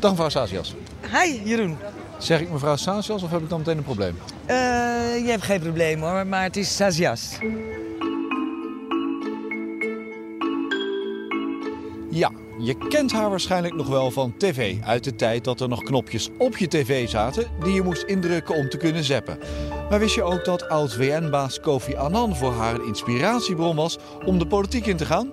Dag mevrouw Sazias. Hi Jeroen. Zeg ik mevrouw Sazias of heb ik dan meteen een probleem? Uh, je hebt geen probleem hoor, maar het is Sazias. Ja, je kent haar waarschijnlijk nog wel van tv. Uit de tijd dat er nog knopjes op je tv zaten die je moest indrukken om te kunnen zappen. Maar wist je ook dat oud-WN-baas Kofi Annan voor haar een inspiratiebron was om de politiek in te gaan?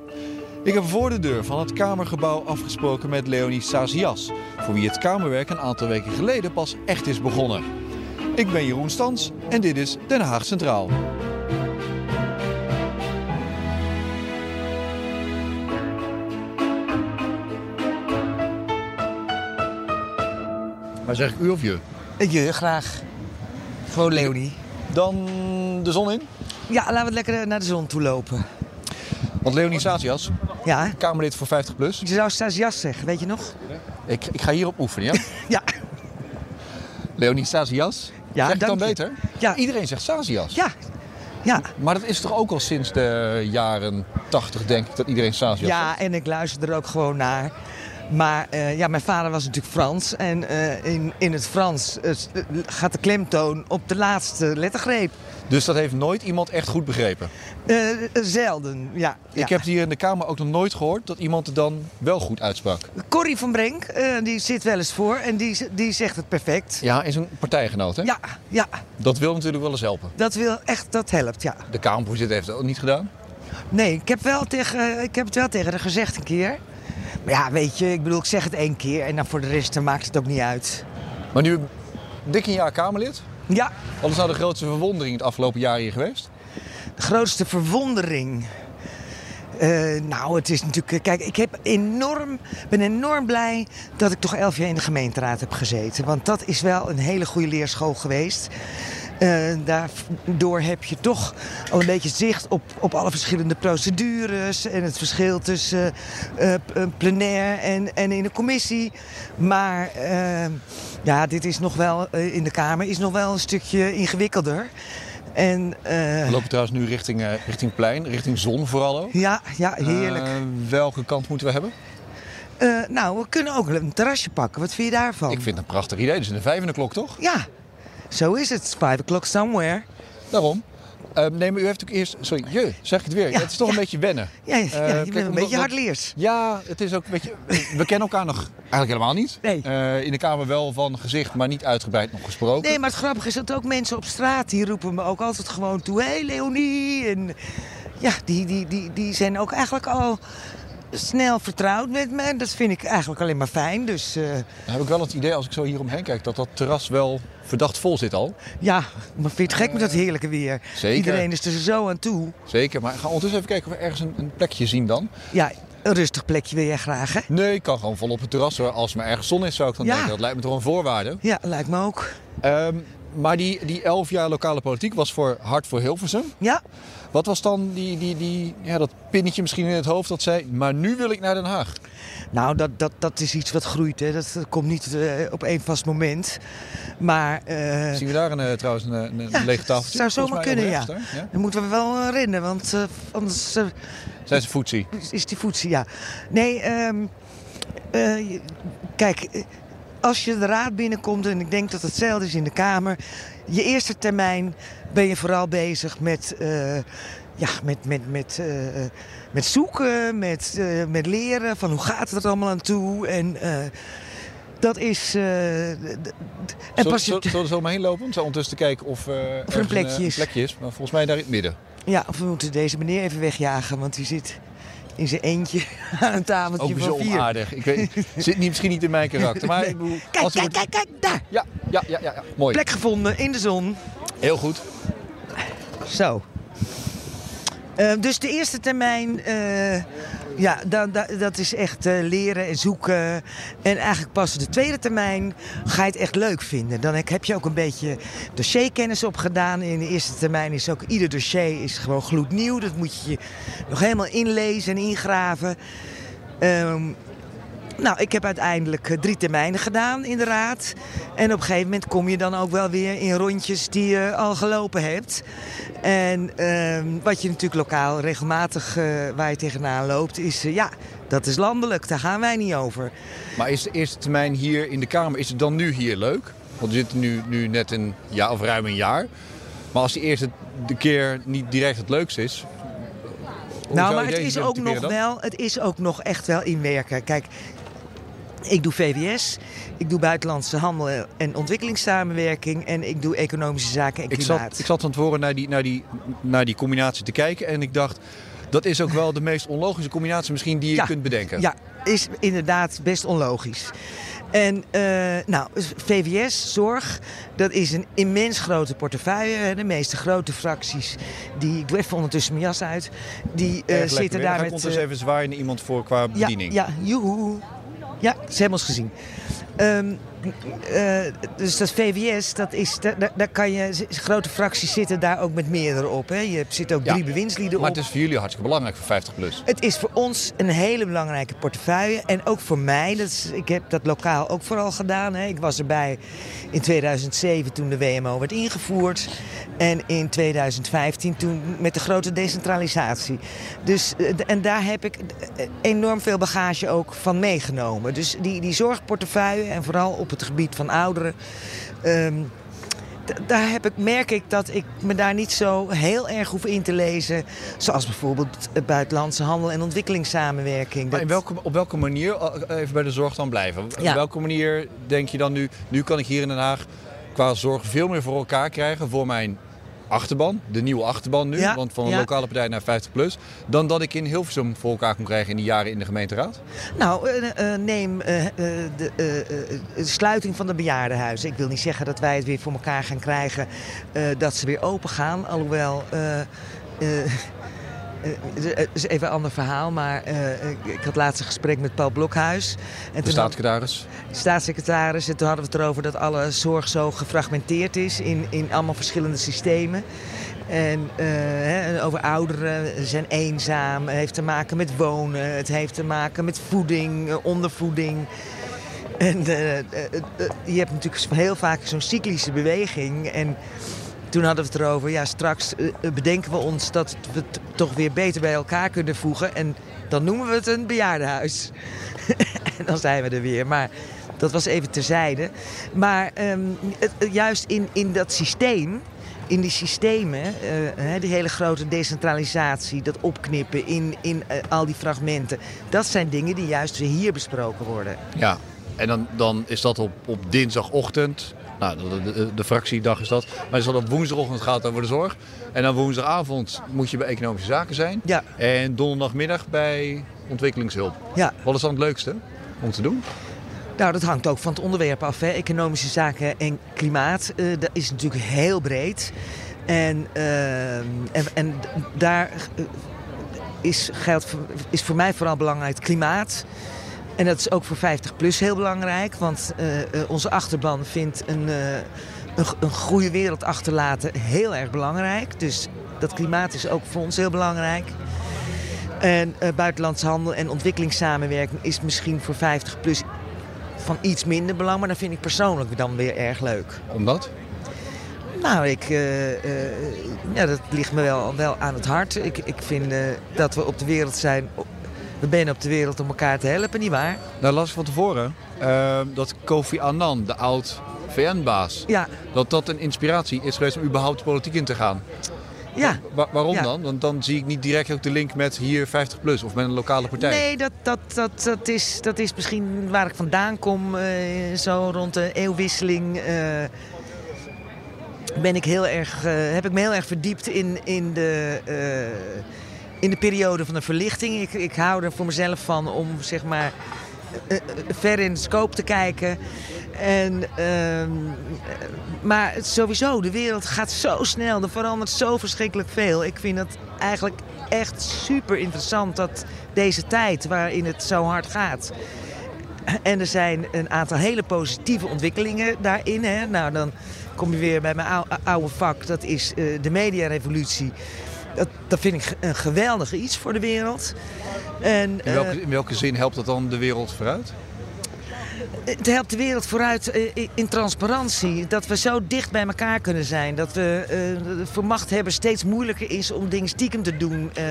Ik heb voor de deur van het Kamergebouw afgesproken met Leonie Sazias, voor wie het Kamerwerk een aantal weken geleden pas echt is begonnen. Ik ben Jeroen Stans en dit is Den Haag Centraal. Maar zeg ik u of je? Je, graag. Gewoon Leonie. Dan de zon in? Ja, laten we lekker naar de zon toe lopen. Want Leonie Sazias, ja? Kamerlid voor 50 plus. Je zou Sazias zeggen, weet je nog? Ik, ik ga hierop oefenen, ja? ja. Leonie Sazias? Ja, zeg ik dan je. beter? Ja. Iedereen zegt Sazias. Ja. Ja. Maar dat is toch ook al sinds de jaren 80, denk ik, dat iedereen Sazias Ja, zegt? en ik luister er ook gewoon naar. Maar uh, ja, mijn vader was natuurlijk Frans. En uh, in, in het Frans uh, gaat de klemtoon op de laatste lettergreep. Dus dat heeft nooit iemand echt goed begrepen? zelden, ja. Ik heb hier in de Kamer ook nog nooit gehoord dat iemand het dan wel goed uitsprak. Corrie van Brenk, die zit wel eens voor en die, die zegt het perfect. Ja, is een partijgenoot, hè? Ja, ja. Dat wil natuurlijk wel eens helpen. Dat wil echt, dat helpt, ja. De Kamervoorzitter heeft het ook niet gedaan? Nee, ik heb, wel tegen, ik heb het wel tegen haar gezegd een keer. Maar ja, weet je, ik bedoel, ik zeg het één keer en dan voor de rest dan maakt het ook niet uit. Maar nu dik een jaar Kamerlid? Ja. Wat is nou de grootste verwondering het afgelopen jaar hier geweest? De grootste verwondering? Uh, nou, het is natuurlijk. Kijk, ik heb enorm, ben enorm blij dat ik toch elf jaar in de gemeenteraad heb gezeten. Want dat is wel een hele goede leerschool geweest. Uh, daardoor heb je toch al een beetje zicht op, op alle verschillende procedures en het verschil tussen uh, plenair en, en in de commissie. Maar uh, ja, dit is nog wel in de Kamer is nog wel een stukje ingewikkelder. En, We lopen trouwens nu richting, richting plein, richting zon vooral ook. Ja, ja heerlijk. welke kant moeten we hebben? Uh, nou, we kunnen ook een terrasje pakken. Wat vind je daarvan? Ik vind het een prachtig idee. Dus in de vijfde klok, toch? Ja, zo is het. Five o'clock somewhere. Daarom. Uh, nee, maar u heeft ook eerst... Sorry, je, zeg ik het weer. Ja, het is toch ja. een beetje wennen. Ja, ja, uh, je bent kijk, een beetje hardleers. Ja, het is ook een beetje... We kennen elkaar nog eigenlijk helemaal niet. Nee. Uh, in de Kamer wel van gezicht, maar niet uitgebreid nog gesproken. Nee, maar het grappige is dat ook mensen op straat... die roepen me ook altijd gewoon toe... Hé, hey, Leonie! En ja, die, die, die, die zijn ook eigenlijk al snel vertrouwd met me. Dat vind ik eigenlijk alleen maar fijn. Dus, uh... Dan heb ik wel het idee, als ik zo hier omheen kijk... dat dat terras wel verdacht vol zit al. Ja, maar vind je het gek met dat heerlijke weer? Zeker. Iedereen is er zo aan toe. Zeker, maar ga ondertussen even kijken of we ergens een, een plekje zien dan. Ja, een rustig plekje wil jij graag, hè? Nee, ik kan gewoon vol op het terras hoor. Als er maar ergens zon is, zou ik dan ja. denken. Dat lijkt me toch een voorwaarde. Ja, lijkt me ook. Um, maar die, die elf jaar lokale politiek was voor Hart voor Hilversum. Ja. Wat was dan die, die, die, ja, dat pinnetje misschien in het hoofd dat zei... maar nu wil ik naar Den Haag? Nou, dat, dat, dat is iets wat groeit. Hè. Dat, dat komt niet uh, op één vast moment. Maar... Uh, Zien we daar een, uh, trouwens een, een ja, lege tafeltje? zou zomaar kunnen, ja. Dan moeten we wel rennen, want anders... Zijn ze voetsie? Is die voetsie, ja. Nee, um, kijk als je de raad binnenkomt, en ik denk dat hetzelfde is in de Kamer. Je eerste termijn ben je vooral bezig met, uh, ja, met, met, met, uh, met zoeken, met, uh, met leren van hoe gaat het er allemaal aan toe. En dat is. en pas je... Zullen we zo maar heen lopen? Om zo ondertussen te kijken of, er een plekje, een, is. plekje is. Maar volgens mij daar in het midden. Ja, of we moeten deze meneer even wegjagen, want die zit in zijn eentje aan een tafeltje Ook van zo vier. onaardig. Ik weet, zit niet, misschien niet in mijn karakter. Maar Nee. ik bedoel, Kijk, als kijk, wordt- kijk, kijk, daar. Ja, ja, ja, ja, ja, mooi. Plek gevonden in de zon. Heel goed. Zo. Eh, dus de eerste termijn, eh, ja, da, da- dat is echt eh, leren en zoeken. En eigenlijk pas de tweede termijn ga je het echt leuk vinden. Dan heb je ook een beetje dossierkennis opgedaan. In de eerste termijn is ook ieder dossier is gewoon gloednieuw. Dat moet je nog helemaal inlezen en ingraven. Ehm, nou, ik heb uiteindelijk eh, drie termijnen gedaan in de raad. En op een gegeven moment kom je dan ook wel weer in rondjes die je al gelopen hebt. En ehm, wat je natuurlijk lokaal regelmatig eh, waar je tegenaan loopt, is eh, ja, dat is landelijk, daar gaan wij niet over. Maar is de eerste termijn hier in de Kamer, is het dan nu hier leuk? Want we zitten nu, nu net een jaar of ruim een jaar. Maar als die eerste de keer niet direct het leukste is. Nou, maar het is, ook nog wel, het is ook nog echt wel inwerken. Kijk, ik doe VWS, ik doe buitenlandse handel en ontwikkelingssamenwerking en ik doe economische zaken en Ik klimaat. zat, ik zat van tevoren naar die, naar, die, naar die combinatie te kijken en ik dacht... dat is ook wel de meest onlogische combinatie misschien die je Ja. kunt bedenken. Ja, is inderdaad best onlogisch. En eh, nou, VWS, zorg, dat is een immens grote portefeuille. De meeste grote fracties, die, ik doe even ondertussen mijn jas uit, die eh, zitten daar ga ik met... ondertussen eh, even zwaaien naar iemand voor qua ja, bediening. ja, joehoe. Ja, ze hebben ons gezien. Ehm, eh, dus dat VWS, dat is, daar, kan je, grote fracties zitten daar ook met meerdere op. Hè. Je zit ook Ja, drie bewindslieden Maar op. het is voor jullie hartstikke belangrijk voor 50 plus. Het is voor ons een hele belangrijke portefeuille. En ook voor mij. Dat is, ik heb dat lokaal ook vooral gedaan. Hè. Ik was erbij in 2007 toen de WMO werd ingevoerd. En in 2015 toen met de grote decentralisatie. Dus, eh, en daar heb ik eh, enorm veel bagage ook van meegenomen. Dus die, die zorgportefeuille en vooral op het gebied van ouderen... ehm, daar heb ik, merk ik dat ik me daar niet zo heel erg hoef in te lezen. Zoals bijvoorbeeld eh, buitenlandse handel en ontwikkelingssamenwerking. Maar in welke, op welke manier, eh, even bij de zorg dan blijven. Op Ja. welke manier denk je dan nu, nu kan ik hier in Den Haag qua zorg veel meer voor elkaar krijgen voor mijn achterban, de nieuwe achterban nu, Ja, want van een ja. lokale partij naar 50 plus, dan dat ik in Hilversum voor elkaar kon krijgen in die jaren in de gemeenteraad? Nou, eh, eh, neem eh, de, sluiting van de bejaardenhuizen. Ik wil niet zeggen dat wij het weer voor elkaar gaan krijgen dat ze weer open gaan. Alhoewel. Eh, eh, het is even een ander verhaal, maar eh, ik, had laatst een gesprek met Paul Blokhuis. En De toen had- staatssecretaris. staatssecretaris. En toen hadden we het erover dat alle zorg zo gefragmenteerd is in, in allemaal verschillende systemen. En over ouderen zijn eenzaam, het heeft te maken met wonen, het heeft te maken met voeding, ondervoeding. En je hebt natuurlijk heel vaak zo'n cyclische beweging. En toen hadden we het erover, ja, straks eh, eh, bedenken we ons dat we het toch weer beter bij elkaar kunnen voegen. En dan noemen we het een bejaardenhuis. en dan zijn we er weer. Maar dat was even terzijde. Maar ehm, juist in, in dat systeem, in die systemen, eh, die hele grote decentralisatie, dat opknippen in, in al die fragmenten. Dat zijn dingen die juist weer hier besproken worden. Ja, en dan, dan is dat op, op dinsdagochtend. Nou, de, de, de fractiedag is dat. Maar dat op woensdagochtend gaat het over de zorg. En dan woensdagavond moet je bij economische zaken zijn. Ja, En donderdagmiddag bij ontwikkelingshulp. ja. Wat is dan het leukste om te doen? Nou, dat hangt ook van het onderwerp af. Hè. Economische zaken en klimaat, eh, dat is natuurlijk heel breed. En, ehm, en, en daar eh, is, geldt, voor- is voor mij vooral belangrijk klimaat. En dat is ook voor 50PLUS heel belangrijk. Want eh, eh, onze achterban vindt een, eh, een, een goede wereld achterlaten heel erg belangrijk. Dus dat klimaat is ook voor ons heel belangrijk. En eh, buitenlandse handel en ontwikkelingssamenwerking is misschien voor 50PLUS van iets minder belang. Maar dat vind ik persoonlijk dan weer erg leuk. Omdat? Nou, ik, ja, dat ligt me wel, wel aan het hart. Ik, ik vind dat we op de wereld zijn. We zijn op de wereld om elkaar te helpen, nietwaar? Nou las ik van tevoren eh, dat Kofi Annan, de oud VN-baas, Ja, dat dat een inspiratie is geweest om überhaupt politiek in te gaan. ja. Wa- waarom Ja. dan? Want dan zie ik niet direct ook de link met hier 50 plus of met een lokale partij. Nee, dat, dat, dat, dat, is, dat is misschien waar ik vandaan kom. eh, zo rond de eeuwwisseling. eh, ben ik heel erg, eh, heb ik me heel erg verdiept in, in, de, in de periode van de verlichting. Ik, ik hou er voor mezelf van om zeg maar eh, eh, ver in de scope te kijken. En, ehm, maar sowieso, de wereld gaat zo snel. Er verandert zo verschrikkelijk veel. Ik vind het eigenlijk echt super interessant dat deze tijd waarin het zo hard gaat. En er zijn een aantal hele positieve ontwikkelingen daarin. Hè. Nou, dan kom je weer bij mijn ou- oude vak. Dat is eh, de mediarevolutie. Dat, dat vind ik een geweldig iets voor de wereld. En, In welke, eh, in welke zin helpt dat dan de wereld vooruit? Het helpt de wereld vooruit eh, in transparantie. Dat we zo dicht bij elkaar kunnen zijn. Dat we uh, voor machthebbers steeds moeilijker is om dingen stiekem te doen. Uh,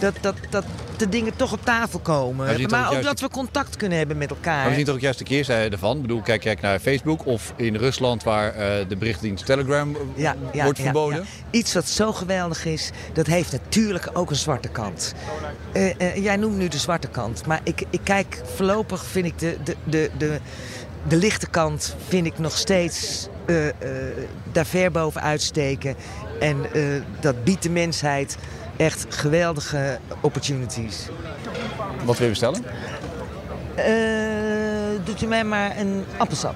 dat, dat, dat de dingen toch op tafel komen. Maar, ook, dat we contact kunnen hebben met elkaar. Maar we zien toch ook juist de keerzijde ervan. Ik bedoel, kijk, kijk naar Facebook of in Rusland waar de berichtdienst Telegram ja, ja, wordt verboden. Iets wat zo geweldig is, dat heeft natuurlijk ook een zwarte kant. jij noemt nu de zwarte kant. Maar ik, ik kijk voorlopig, vind ik de, de, de, de, de lichte kant vind ik nog steeds uh, uh, daar ver boven uitsteken. En uh, dat biedt de mensheid echt geweldige opportunities. Wat wil je bestellen? doet u mij maar een appelsap.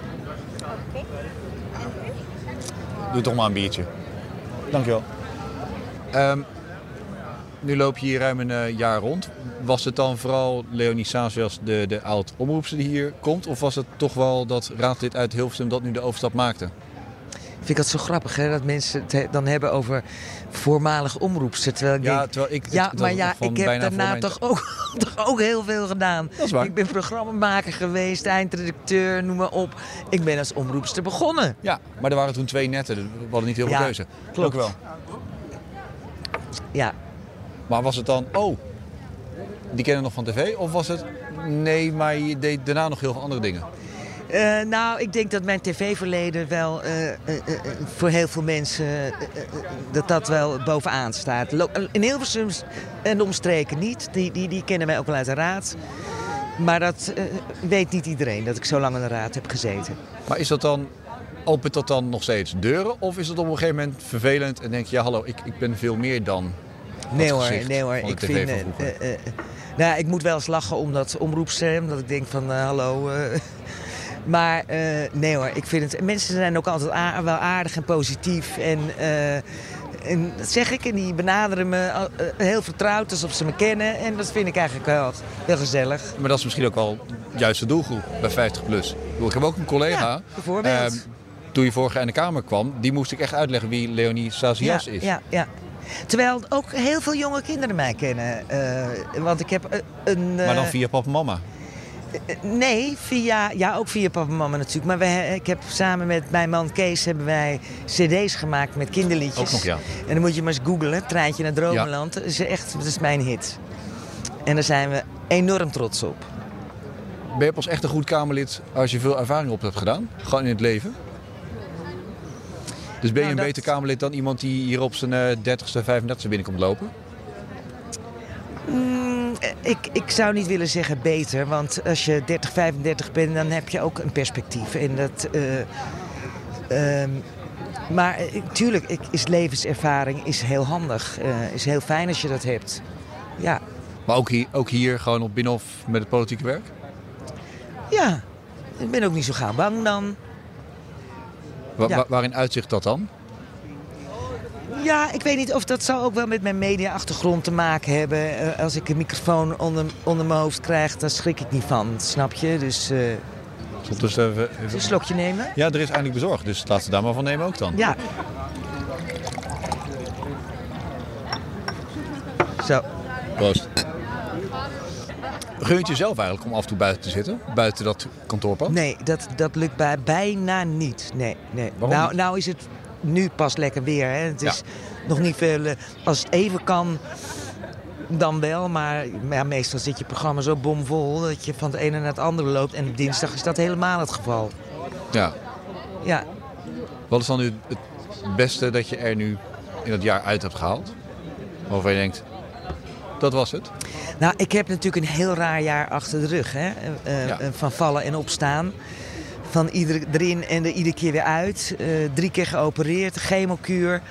Doe toch maar een biertje. Dankjewel. Um, nu loop je hier ruim een uh, jaar rond. Was het dan vooral Leonie Sazias, de, de oud-omroepster die hier komt? Of was het toch wel dat raadlid uit Hilversum dat nu de overstap maakte? Ik vind dat zo grappig, hè? dat mensen het dan hebben over voormalig omroepster. Terwijl ik ja, denk, terwijl ik, ja maar ja, ik heb daarna toch ook, toch ook heel veel gedaan. Dat is waar. Ik ben programmamaker geweest, eindredacteur, noem maar op. Ik ben als omroepster begonnen. Ja, maar er waren toen twee netten. We hadden niet heel veel keuze. Klopt. Ook wel. Ja, maar was het dan, oh, die kennen nog van tv? Of was het, nee, maar je deed daarna nog heel veel andere dingen? Uh, nou, ik denk dat mijn tv-verleden wel uh, uh, voor heel veel mensen dat dat wel bovenaan staat. In Hilversum en omstreken niet. Die, die, die kennen mij ook wel uit de raad. Maar dat weet niet iedereen, dat ik zo lang in de raad heb gezeten. Maar is dat dan, opent dat dan nog steeds deuren? Of is het op een gegeven moment vervelend en denk je, ja hallo, ik, ik ben veel meer dan nee hoor, nee hoor. Ik vind. Uh, uh, nou, ik moet wel eens lachen om dat omroepstem. Dat ik denk van hallo. maar nee hoor, ik vind het. Mensen zijn ook altijd wel aardig en positief. En, en dat zeg ik. En die benaderen me heel vertrouwd alsof ze me kennen. En dat vind ik eigenlijk wel heel gezellig. Maar dat is misschien ook wel juist de doelgroep bij 50 plus. Ik heb ook een collega. Ja, bijvoorbeeld. Ehm, toen je vorige in de Kamer kwam, die moest ik echt uitleggen wie Leonie Sazias ja, is. Ja, ja. Terwijl ook heel veel jonge kinderen mij kennen. Uh, want ik heb een... Uh, maar dan via papa en mama? Nee, via, ja, ook via papa en mama natuurlijk. Maar ik heb samen met mijn man Kees hebben wij cd's gemaakt met kinderliedjes. Ook nog, ja. En dan moet je maar eens googlen, Treintje naar Dromenland. Dat is echt, dat is mijn hit. En daar zijn we enorm trots op. Ben je pas echt een goed Kamerlid als je veel ervaring op hebt gedaan? Gewoon in het leven? Dus ben je nou, een beter Kamerlid dan iemand die hier op zijn 30ste, eh, 35ste binnenkomt lopen? Mm, ik, ik zou niet willen zeggen beter, want als je 30, 35 bent, dan heb je ook een perspectief. En dat, uh, maar natuurlijk uh, is levenservaring is heel handig. Uh, is heel fijn als je dat hebt. Ja. Maar ook hier, ook hier gewoon op Binnenhof met het politieke werk? Ja, ik ben ook niet zo gauw bang dan waarin uitzicht dat dan? Ja, ik weet niet of dat zou ook wel met mijn media-achtergrond te maken hebben. Uh, als ik een microfoon onder, onder mijn hoofd krijg, dan schrik ik niet van, snap je? Dus... Uh, dus even, even... Een slokje nemen? Ja, er is eindelijk bezorgd, dus laten we daar maar van nemen ook dan. Ja. Zo. Proost. Gun je jezelf eigenlijk om af en toe buiten te zitten? Buiten dat kantoorpad? Nee, dat, dat lukt bij, bijna niet. Nee, nee. nou, nou is het nu pas lekker weer. Hè. Het is nog niet veel... Eh, als het even kan, dan wel. Maar ja, meestal zit je programma zo bomvol dat je van het ene naar het andere loopt. En op dinsdag is dat helemaal het geval. Ja. Ja. Wat is dan nu het beste dat je er nu in het jaar uit hebt gehaald? Waarvan je denkt, dat was het? Nou, ik heb natuurlijk een heel raar jaar achter de rug. Hè? Uh, ja. Van vallen en opstaan. Van ieder, erin en er iedere keer weer uit. Uh, drie keer geopereerd, chemokuur.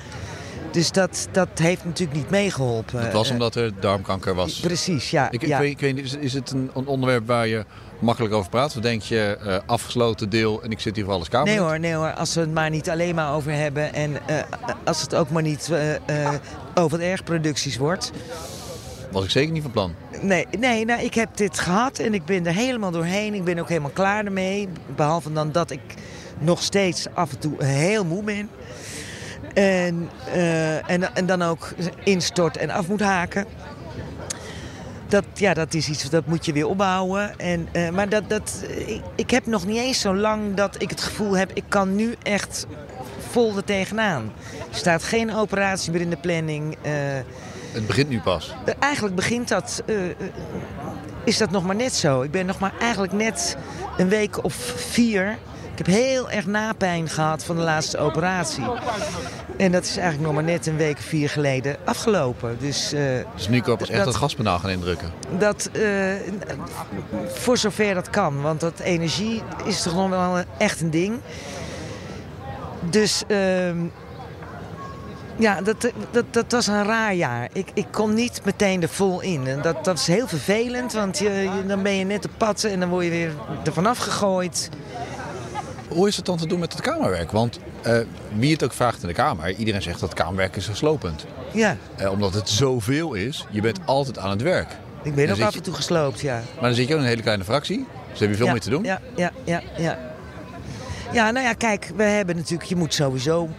Dus dat, dat heeft natuurlijk niet meegeholpen. Het was omdat er darmkanker was. Precies, ja. Ik, ja. ik, weet, is, is het een, een, onderwerp waar je makkelijk over praat? Of denk je uh, afgesloten deel en ik zit hier voor alles kamer? Nee hoor, nee hoor. Als we het maar niet alleen maar over hebben. En uh, als het ook maar niet uh, over ergproducties wordt was ik zeker niet van plan. Nee, nee nou, ik heb dit gehad en ik ben er helemaal doorheen. Ik ben ook helemaal klaar ermee. Behalve dan dat ik nog steeds af en toe heel moe ben. En, uh, en, en dan ook instort en af moet haken. dat, ja, dat is iets dat moet je weer opbouwen. En, uh, maar dat, dat, ik, heb nog niet eens zo lang dat ik het gevoel heb... ik kan nu echt vol er tegenaan. Er staat geen operatie meer in de planning. Uh, het begint nu pas? Uh, eigenlijk begint dat... is dat nog maar net zo. Ik ben nog maar eigenlijk net een week of vier ik heb heel erg napijn gehad van de laatste operatie. En dat is eigenlijk nog maar net een week of vier geleden afgelopen. Dus, uh, dus nu kan pas echt dat gaspedaal gaan indrukken? Dat, uh, voor zover dat kan. Want dat energie is toch nog wel echt een ding. Dus... Uh, ja, dat, dat, dat was een raar jaar. Ik, ik kon niet meteen er vol in. En dat, dat is heel vervelend, want je, dan ben je net op pad en dan word je weer er vanaf gegooid. Hoe is het dan te doen met het kamerwerk? Want uh, wie het ook vraagt in de Kamer, iedereen zegt dat kamerwerk is geslopend. Ja. Uh, omdat het zoveel is, je bent altijd aan het werk. Ik ben ook af en toe gesloopt, ja. Maar dan zit je ook in een hele kleine fractie, dus heb je veel ja, meer te doen. Ja, ja, ja, ja. Ja, nou ja, kijk, we hebben natuurlijk, je moet sowieso,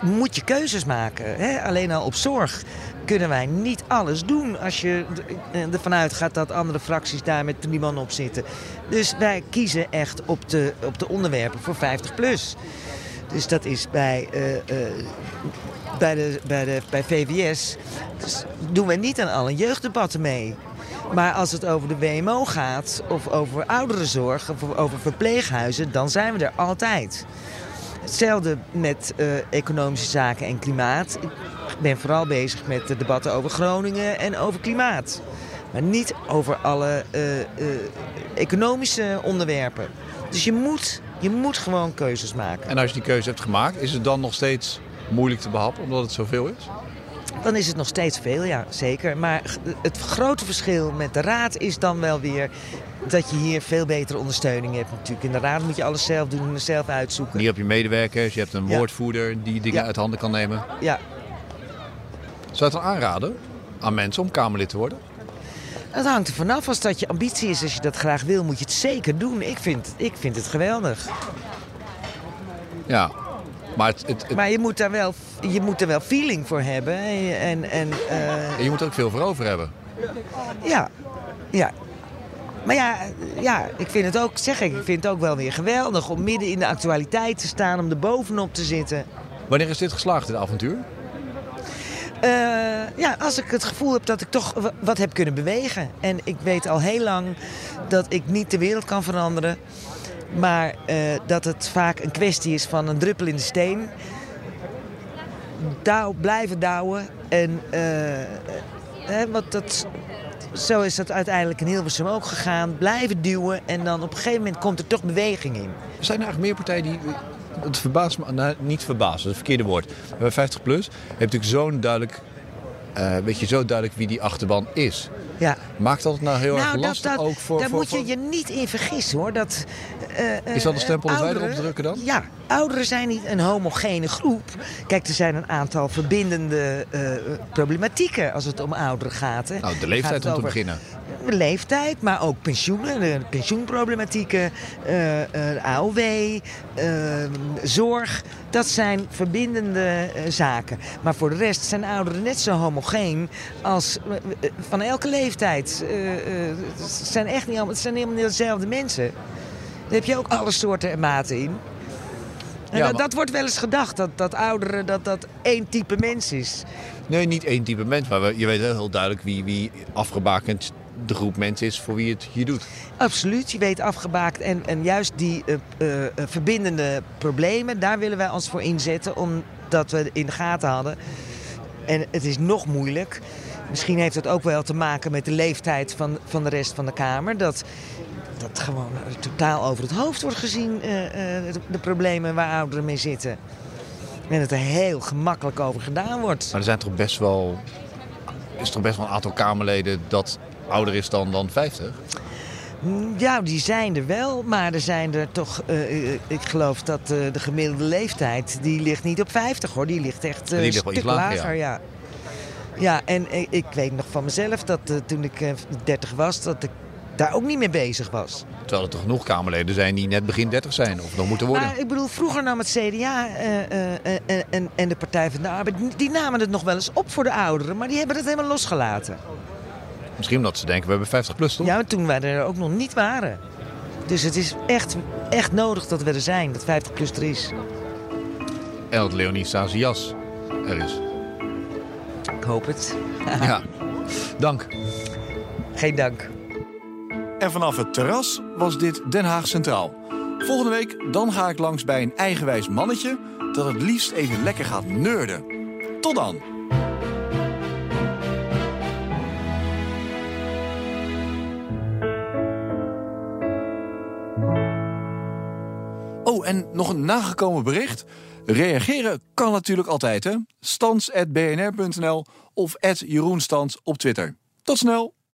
moet je keuzes maken. Hè? Alleen al op zorg kunnen wij niet alles doen als je ervan uitgaat dat andere fracties daar met drie man op zitten. Dus wij kiezen echt op de, op de onderwerpen voor 50 plus. Dus dat is bij, uh, bij, de, bij, de, bij VWS dus doen we niet aan alle jeugddebatten mee. Maar als het over de WMO gaat, of over ouderenzorg, of over verpleeghuizen, dan zijn we er altijd. Hetzelfde met uh, economische zaken en klimaat. Ik ben vooral bezig met de debatten over Groningen en over klimaat. Maar niet over alle uh, uh, economische onderwerpen. Dus je moet, je moet gewoon keuzes maken. En als je die keuze hebt gemaakt, is het dan nog steeds moeilijk te behappen omdat het zoveel is? Dan is het nog steeds veel, ja, zeker. Maar het grote verschil met de raad is dan wel weer dat je hier veel betere ondersteuning hebt natuurlijk. In de raad moet je alles zelf doen en zelf uitzoeken. Hier heb je medewerkers, je hebt een Ja. woordvoerder die dingen Ja. uit handen kan nemen. Ja, Zou je het dan aanraden aan mensen om Kamerlid te worden? het hangt er vanaf. Als dat je ambitie is, als je dat graag wil, moet je het zeker doen. Ik vind, ik vind het geweldig. Ja, maar het, het, het- Maar je moet, daar wel, je moet er wel feeling voor hebben. En, en eh, je moet er ook veel voor over hebben. ja, ja. Maar ja, ja, ik vind het ook, zeg ik, ik vind het ook wel weer geweldig om midden in de actualiteit te staan, om er bovenop te zitten. Wanneer is dit geslaagd, dit avontuur? Eh, ja, als ik het gevoel heb dat ik toch wa- wat heb kunnen bewegen. En ik weet al heel lang dat ik niet de wereld kan veranderen. Maar eh, dat het vaak een kwestie is van een druppel in de steen. Douw, blijven douwen. En eh, hè, wat dat, zo is dat uiteindelijk in Hilversum ook gegaan. Blijven duwen en dan op een gegeven moment komt er toch beweging in. Zijn er eigenlijk meer partijen die... Het verbaast me, nou, niet verbazen, dat is het verkeerde woord. Bij 50 plus heb je natuurlijk zo'n duidelijk... eh, weet je, zo duidelijk wie die achterban is. Ja. Maakt dat het nou heel erg Nou, dat, lastig dat, ook voor... daar voor, moet je voor- je niet in vergissen hoor. Dat, eh, eh, Is dat een stempel dat wij erop drukken dan? Ja, ouderen zijn niet een homogene groep. Kijk, er zijn een aantal verbindende eh, problematieken als het om ouderen gaat. Hè. Nou, de leeftijd om te beginnen. De leeftijd, maar ook pensioenen, de pensioenproblematieken, eh, eh, AOW, eh, zorg. Dat zijn verbindende zaken. Maar voor de rest zijn ouderen net zo homogeen als van elke leeftijd. Het, zijn echt niet allemaal, het zijn helemaal niet dezelfde mensen. Daar heb je ook alle soorten en maten in. En Ja, dat, wordt wel eens gedacht, dat, dat ouderen dat dat één type mens is. Nee, niet één type mens, maar je weet heel, heel duidelijk wie, wie afgebakend de groep mensen is voor wie het hier doet. Absoluut, je weet afgebaakt. En, en juist die eh, eh, eh, verbindende problemen, daar willen wij ons voor inzetten. Omdat we in de gaten hadden. En het is nog moeilijk. Misschien heeft het ook wel te maken met de leeftijd van, van de rest van de Kamer. Dat, dat gewoon totaal over het hoofd wordt gezien, de, de problemen waar ouderen mee zitten. En dat er heel gemakkelijk over gedaan wordt. Maar er zijn toch best wel, is toch best wel een aantal Kamerleden dat ouder is dan, dan 50? Mm, Ja, die zijn er wel, maar er zijn er toch... eh, eh, ik geloof dat eh, de gemiddelde leeftijd, die ligt niet op 50 hoor. Die ligt echt eh, Die een ligt wel stuk iets lager, lager, ja. Ja, en ik weet nog van mezelf dat toen ik eh, 30 was, dat ik daar ook niet mee bezig was. Terwijl er toch genoeg Kamerleden zijn die net begin 30 zijn of nog moeten worden. Maar ik bedoel, vroeger nam het CDA en, en de Partij van de Arbeid... die namen het nog wel eens op voor de ouderen, maar die hebben het helemaal losgelaten. Misschien omdat ze denken, we hebben 50 plus, toch? Ja, maar toen wij er ook nog niet waren. Dus het is echt, echt nodig dat we er zijn, dat 50 plus er is. En dat Leonie Sazias er is. Ik hoop het. Ja. Dank. Geen dank. En vanaf het terras was dit Den Haag Centraal. Volgende week dan ga ik langs bij een eigenwijs mannetje... dat het liefst even lekker gaat neurden. Tot dan! En nog een nagekomen bericht. Reageren kan natuurlijk altijd, hè? Stans.bnr.nl of Jeroenstans op Twitter. Tot snel!